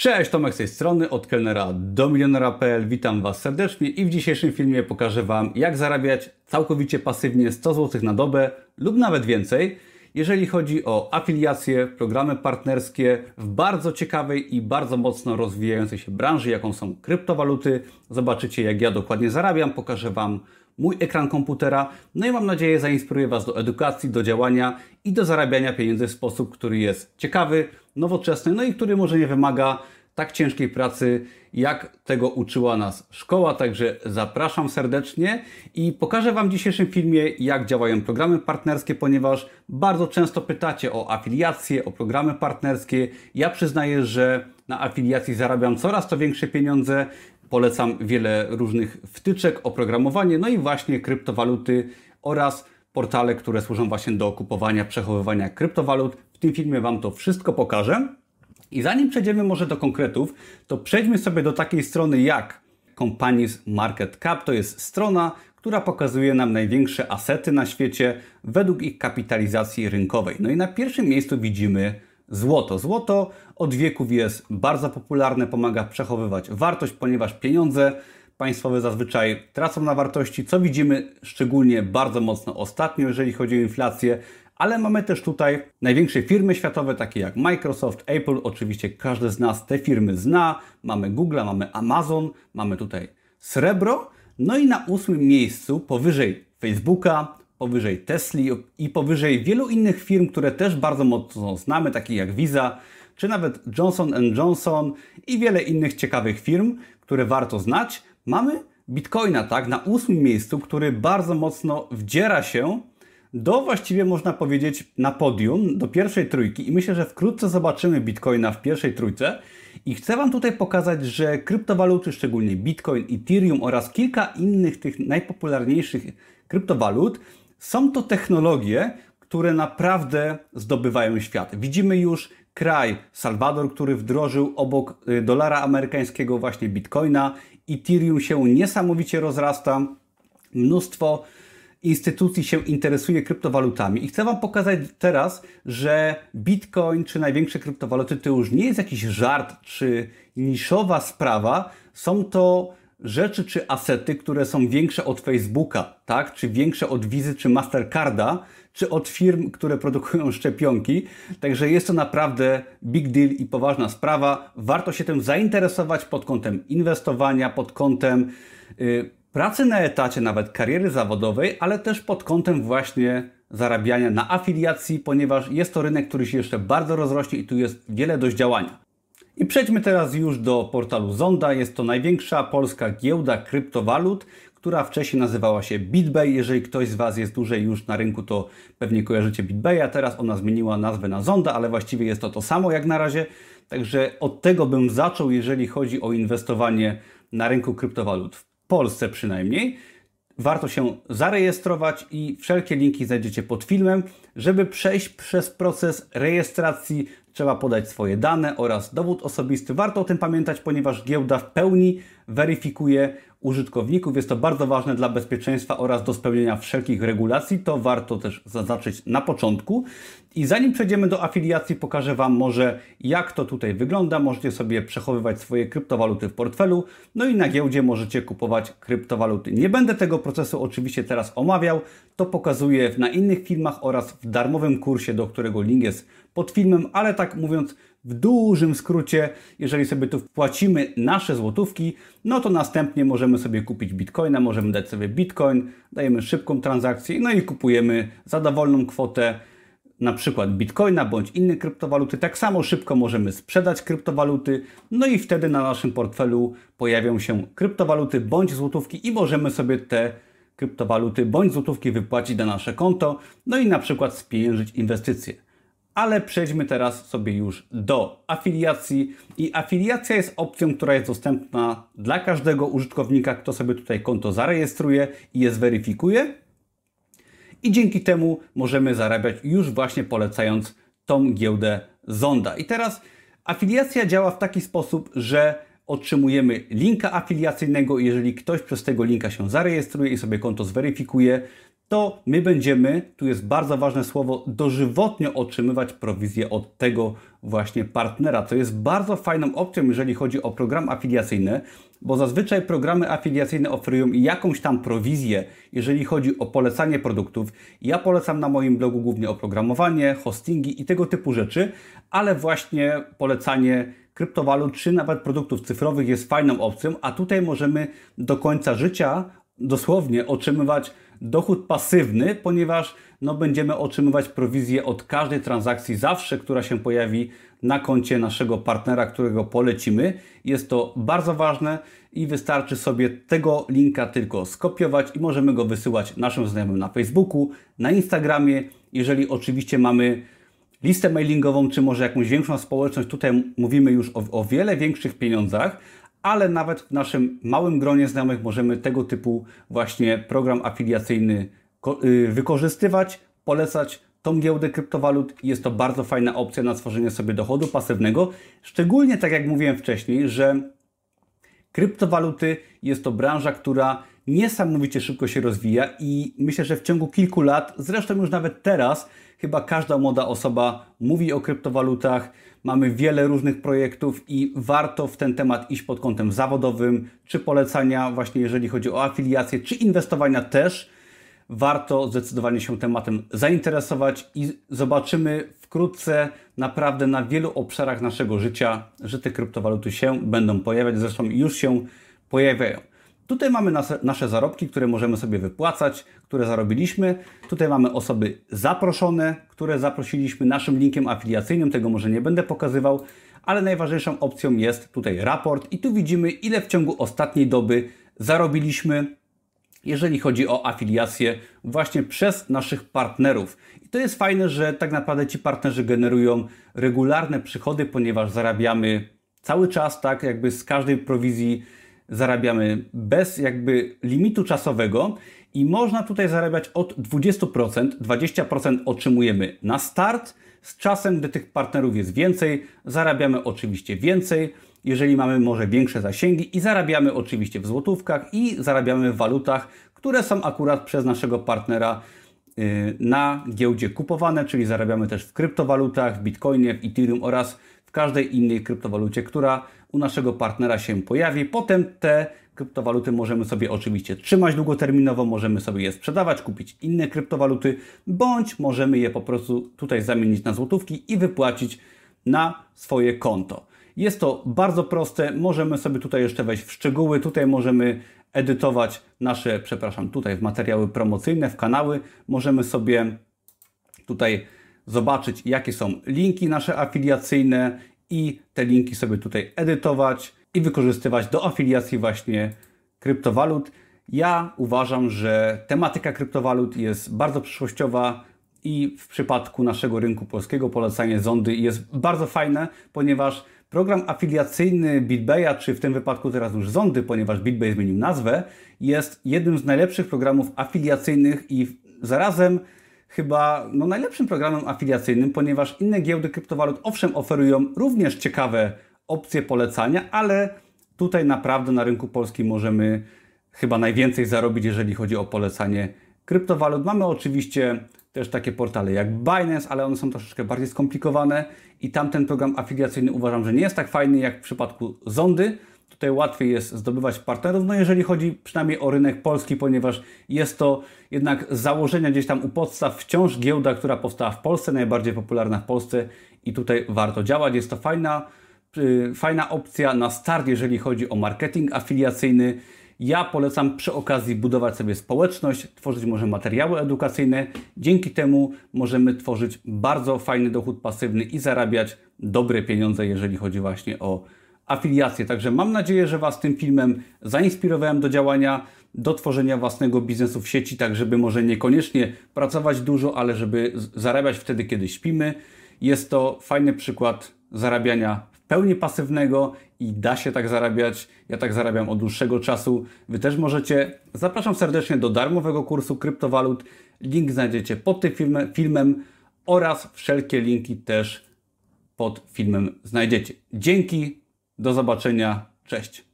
Cześć, Tomek z tej strony, od kelnera do milionera.pl. Witam Was serdecznie i w dzisiejszym filmie pokażę Wam, jak zarabiać całkowicie pasywnie 100 zł na dobę lub nawet więcej, jeżeli chodzi o afiliacje, programy partnerskie w bardzo ciekawej i bardzo mocno rozwijającej się branży, jaką są kryptowaluty. Zobaczycie, jak ja dokładnie zarabiam, pokażę Wam mój ekran komputera. No i mam nadzieję, zainspiruję Was do edukacji, do działania i do zarabiania pieniędzy w sposób, który jest ciekawy, nowoczesny, no i który może nie wymaga tak ciężkiej pracy, jak tego uczyła nas szkoła. Także zapraszam serdecznie i pokażę Wam w dzisiejszym filmie, jak działają programy partnerskie, ponieważ bardzo często pytacie o afiliacje, o programy partnerskie. Ja przyznaję, że na afiliacji zarabiam coraz to większe pieniądze. Polecam wiele różnych wtyczek, oprogramowanie, no i właśnie kryptowaluty oraz portale, które służą właśnie do kupowania, przechowywania kryptowalut. Tym filmie Wam to wszystko pokażę. I zanim przejdziemy może do konkretów, to przejdźmy sobie do takiej strony jak Companies Market Cap. To jest strona, która pokazuje nam największe asety na świecie według ich kapitalizacji rynkowej. No i na pierwszym miejscu widzimy złoto. Złoto od wieków jest bardzo popularne, pomaga przechowywać wartość, ponieważ pieniądze państwowe zazwyczaj tracą na wartości, co widzimy szczególnie bardzo mocno ostatnio, jeżeli chodzi o inflację, ale mamy też tutaj największe firmy światowe, takie jak Microsoft, Apple. Oczywiście każdy z nas te firmy zna. Mamy Google, mamy Amazon, mamy tutaj srebro. No i na ósmym miejscu, powyżej Facebooka, powyżej Tesli i powyżej wielu innych firm, które też bardzo mocno znamy, takie jak Visa, czy nawet Johnson Johnson i wiele innych ciekawych firm, które warto znać, mamy Bitcoina, tak, na ósmym miejscu, który bardzo mocno wdziera się do właściwie można powiedzieć na podium, do pierwszej trójki i myślę, że wkrótce zobaczymy Bitcoina w pierwszej trójce. I chcę Wam tutaj pokazać, że kryptowaluty, szczególnie Bitcoin, Ethereum oraz kilka innych tych najpopularniejszych kryptowalut, są to technologie, które naprawdę zdobywają świat. Widzimy już kraj Salwador, który wdrożył obok y, dolara amerykańskiego właśnie Bitcoina. Ethereum się niesamowicie rozrasta. Mnóstwo instytucji się interesuje kryptowalutami i chcę Wam pokazać teraz, że Bitcoin czy największe kryptowaluty to już nie jest jakiś żart czy niszowa sprawa, są to rzeczy czy asety, które są większe od Facebooka, tak? czy większe od Wizy czy Mastercarda, czy od firm, które produkują szczepionki. Także jest to naprawdę big deal i poważna sprawa. Warto się tym zainteresować pod kątem inwestowania, pod kątem yy, pracy na etacie, nawet kariery zawodowej, ale też pod kątem właśnie zarabiania na afiliacji, ponieważ jest to rynek, który się jeszcze bardzo rozrośnie i tu jest wiele do działania. I przejdźmy teraz już do portalu Zonda. Jest to największa polska giełda kryptowalut, która wcześniej nazywała się BitBay. Jeżeli ktoś z Was jest dłużej już na rynku, to pewnie kojarzycie BitBaya. Teraz ona zmieniła nazwę na Zonda, ale właściwie jest to to samo jak na razie. Także od tego bym zaczął, jeżeli chodzi o inwestowanie na rynku kryptowalut. Polsce przynajmniej, warto się zarejestrować i wszelkie linki znajdziecie pod filmem. Żeby przejść przez proces rejestracji, trzeba podać swoje dane oraz dowód osobisty. Warto o tym pamiętać, ponieważ giełda w pełni weryfikuje użytkowników. Jest to bardzo ważne dla bezpieczeństwa oraz do spełnienia wszelkich regulacji. To warto też zaznaczyć na początku. I zanim przejdziemy do afiliacji, pokażę Wam może jak to tutaj wygląda. Możecie sobie przechowywać swoje kryptowaluty w portfelu, no i na giełdzie możecie kupować kryptowaluty. Nie będę tego procesu oczywiście teraz omawiał, to pokazuję na innych filmach oraz w darmowym kursie, do którego link jest pod filmem, ale tak mówiąc w dużym skrócie, jeżeli sobie tu wpłacimy nasze złotówki, no to następnie możemy sobie kupić bitcoina, możemy dać sobie bitcoin, dajemy szybką transakcję, no i kupujemy za dowolną kwotę na przykład bitcoina bądź inne kryptowaluty. Tak samo szybko możemy sprzedać kryptowaluty, no i wtedy na naszym portfelu pojawią się kryptowaluty bądź złotówki i możemy sobie te kryptowaluty bądź złotówki wypłacić na nasze konto, no i na przykład spieniężyć inwestycje. Ale przejdźmy teraz sobie już do afiliacji. I afiliacja jest opcją, która jest dostępna dla każdego użytkownika, kto sobie tutaj konto zarejestruje i je zweryfikuje. I dzięki temu możemy zarabiać już właśnie polecając tą giełdę Zonda. I teraz afiliacja działa w taki sposób, że otrzymujemy linka afiliacyjnego. Jeżeli ktoś przez tego linka się zarejestruje i sobie konto zweryfikuje, to my będziemy, tu jest bardzo ważne słowo, dożywotnio otrzymywać prowizję od tego właśnie partnera. To jest bardzo fajną opcją, jeżeli chodzi o program afiliacyjny, bo zazwyczaj programy afiliacyjne oferują jakąś tam prowizję, jeżeli chodzi o polecanie produktów. Ja polecam na moim blogu głównie oprogramowanie, hostingi i tego typu rzeczy, ale właśnie polecanie kryptowalut czy nawet produktów cyfrowych jest fajną opcją, a tutaj możemy do końca życia dosłownie otrzymywać dochód pasywny, ponieważ no, będziemy otrzymywać prowizję od każdej transakcji zawsze, która się pojawi na koncie naszego partnera, którego polecimy. Jest to bardzo ważne i wystarczy sobie tego linka tylko skopiować i możemy go wysyłać naszym znajomym na Facebooku, na Instagramie. Jeżeli oczywiście mamy listę mailingową, czy może jakąś większą społeczność, tutaj mówimy już o, o wiele większych pieniądzach, ale nawet w naszym małym gronie znajomych możemy tego typu właśnie program afiliacyjny y, wykorzystywać, polecać tą giełdę kryptowalut. Jest to bardzo fajna opcja na stworzenie sobie dochodu pasywnego, szczególnie tak jak mówiłem wcześniej, że kryptowaluty jest to branża, która niesamowicie szybko się rozwija i myślę, że w ciągu kilku lat, zresztą już nawet teraz, chyba każda młoda osoba mówi o kryptowalutach. Mamy wiele różnych projektów i warto w ten temat iść pod kątem zawodowym, czy polecania, właśnie jeżeli chodzi o afiliację, czy inwestowania też. Warto zdecydowanie się tematem zainteresować i zobaczymy wkrótce naprawdę na wielu obszarach naszego życia, że te kryptowaluty się będą pojawiać. Zresztą już się pojawiają. Tutaj mamy nasze, zarobki, które możemy sobie wypłacać, które zarobiliśmy. Tutaj mamy osoby zaproszone, które zaprosiliśmy naszym linkiem afiliacyjnym. Tego może nie będę pokazywał, ale najważniejszą opcją jest tutaj raport i tu widzimy, ile w ciągu ostatniej doby zarobiliśmy, jeżeli chodzi o afiliację właśnie przez naszych partnerów. I to jest fajne, że tak naprawdę ci partnerzy generują regularne przychody, ponieważ zarabiamy cały czas, tak jakby z każdej prowizji zarabiamy bez jakby limitu czasowego i można tutaj zarabiać od 20%, 20% otrzymujemy na start. Z czasem, gdy tych partnerów jest więcej, zarabiamy oczywiście więcej, jeżeli mamy może większe zasięgi i zarabiamy oczywiście w złotówkach i zarabiamy w walutach, które są akurat przez naszego partnera y, na giełdzie kupowane, czyli zarabiamy też w kryptowalutach, w bitcoinie, w ethereum oraz w każdej innej kryptowalucie, która u naszego partnera się pojawi. Potem te kryptowaluty możemy sobie oczywiście trzymać długoterminowo, możemy sobie je sprzedawać, kupić inne kryptowaluty, bądź możemy je po prostu tutaj zamienić na złotówki i wypłacić na swoje konto. Jest to bardzo proste, możemy sobie tutaj jeszcze wejść w szczegóły, tutaj możemy edytować nasze, przepraszam, tutaj w materiały promocyjne, w kanały, możemy sobie tutaj zobaczyć, jakie są linki nasze afiliacyjne i te linki sobie tutaj edytować i wykorzystywać do afiliacji właśnie kryptowalut. Ja uważam, że tematyka kryptowalut jest bardzo przyszłościowa i w przypadku naszego rynku polskiego polecanie zondy jest bardzo fajne, ponieważ program afiliacyjny BitBaya, czy w tym wypadku teraz już zondy, ponieważ BitBay zmienił nazwę, jest jednym z najlepszych programów afiliacyjnych i zarazem chyba no, najlepszym programem afiliacyjnym, ponieważ inne giełdy kryptowalut owszem oferują również ciekawe opcje polecania, ale tutaj naprawdę na rynku polskim możemy chyba najwięcej zarobić, jeżeli chodzi o polecanie kryptowalut. Mamy oczywiście też takie portale jak Binance, ale one są troszeczkę bardziej skomplikowane i tamten program afiliacyjny uważam, że nie jest tak fajny jak w przypadku Zondy. Tutaj łatwiej jest zdobywać partnerów, no jeżeli chodzi przynajmniej o rynek polski, ponieważ jest to jednak z założenia gdzieś tam u podstaw wciąż giełda, która powstała w Polsce, najbardziej popularna w Polsce i tutaj warto działać. Jest to fajna, yy, fajna opcja na start, jeżeli chodzi o marketing afiliacyjny. Ja polecam przy okazji budować sobie społeczność, tworzyć może materiały edukacyjne. Dzięki temu możemy tworzyć bardzo fajny dochód pasywny i zarabiać dobre pieniądze, jeżeli chodzi właśnie o afiliację. Także mam nadzieję, że Was tym filmem zainspirowałem do działania, do tworzenia własnego biznesu w sieci, tak żeby może niekoniecznie pracować dużo, ale żeby zarabiać wtedy, kiedy śpimy. Jest to fajny przykład zarabiania pełni pasywnego i da się tak zarabiać. Ja tak zarabiam od dłuższego czasu. Wy też możecie. Zapraszam serdecznie do darmowego kursu kryptowalut. Link znajdziecie pod tym filmem, filmem oraz wszelkie linki też pod filmem znajdziecie. Dzięki, do zobaczenia. Cześć.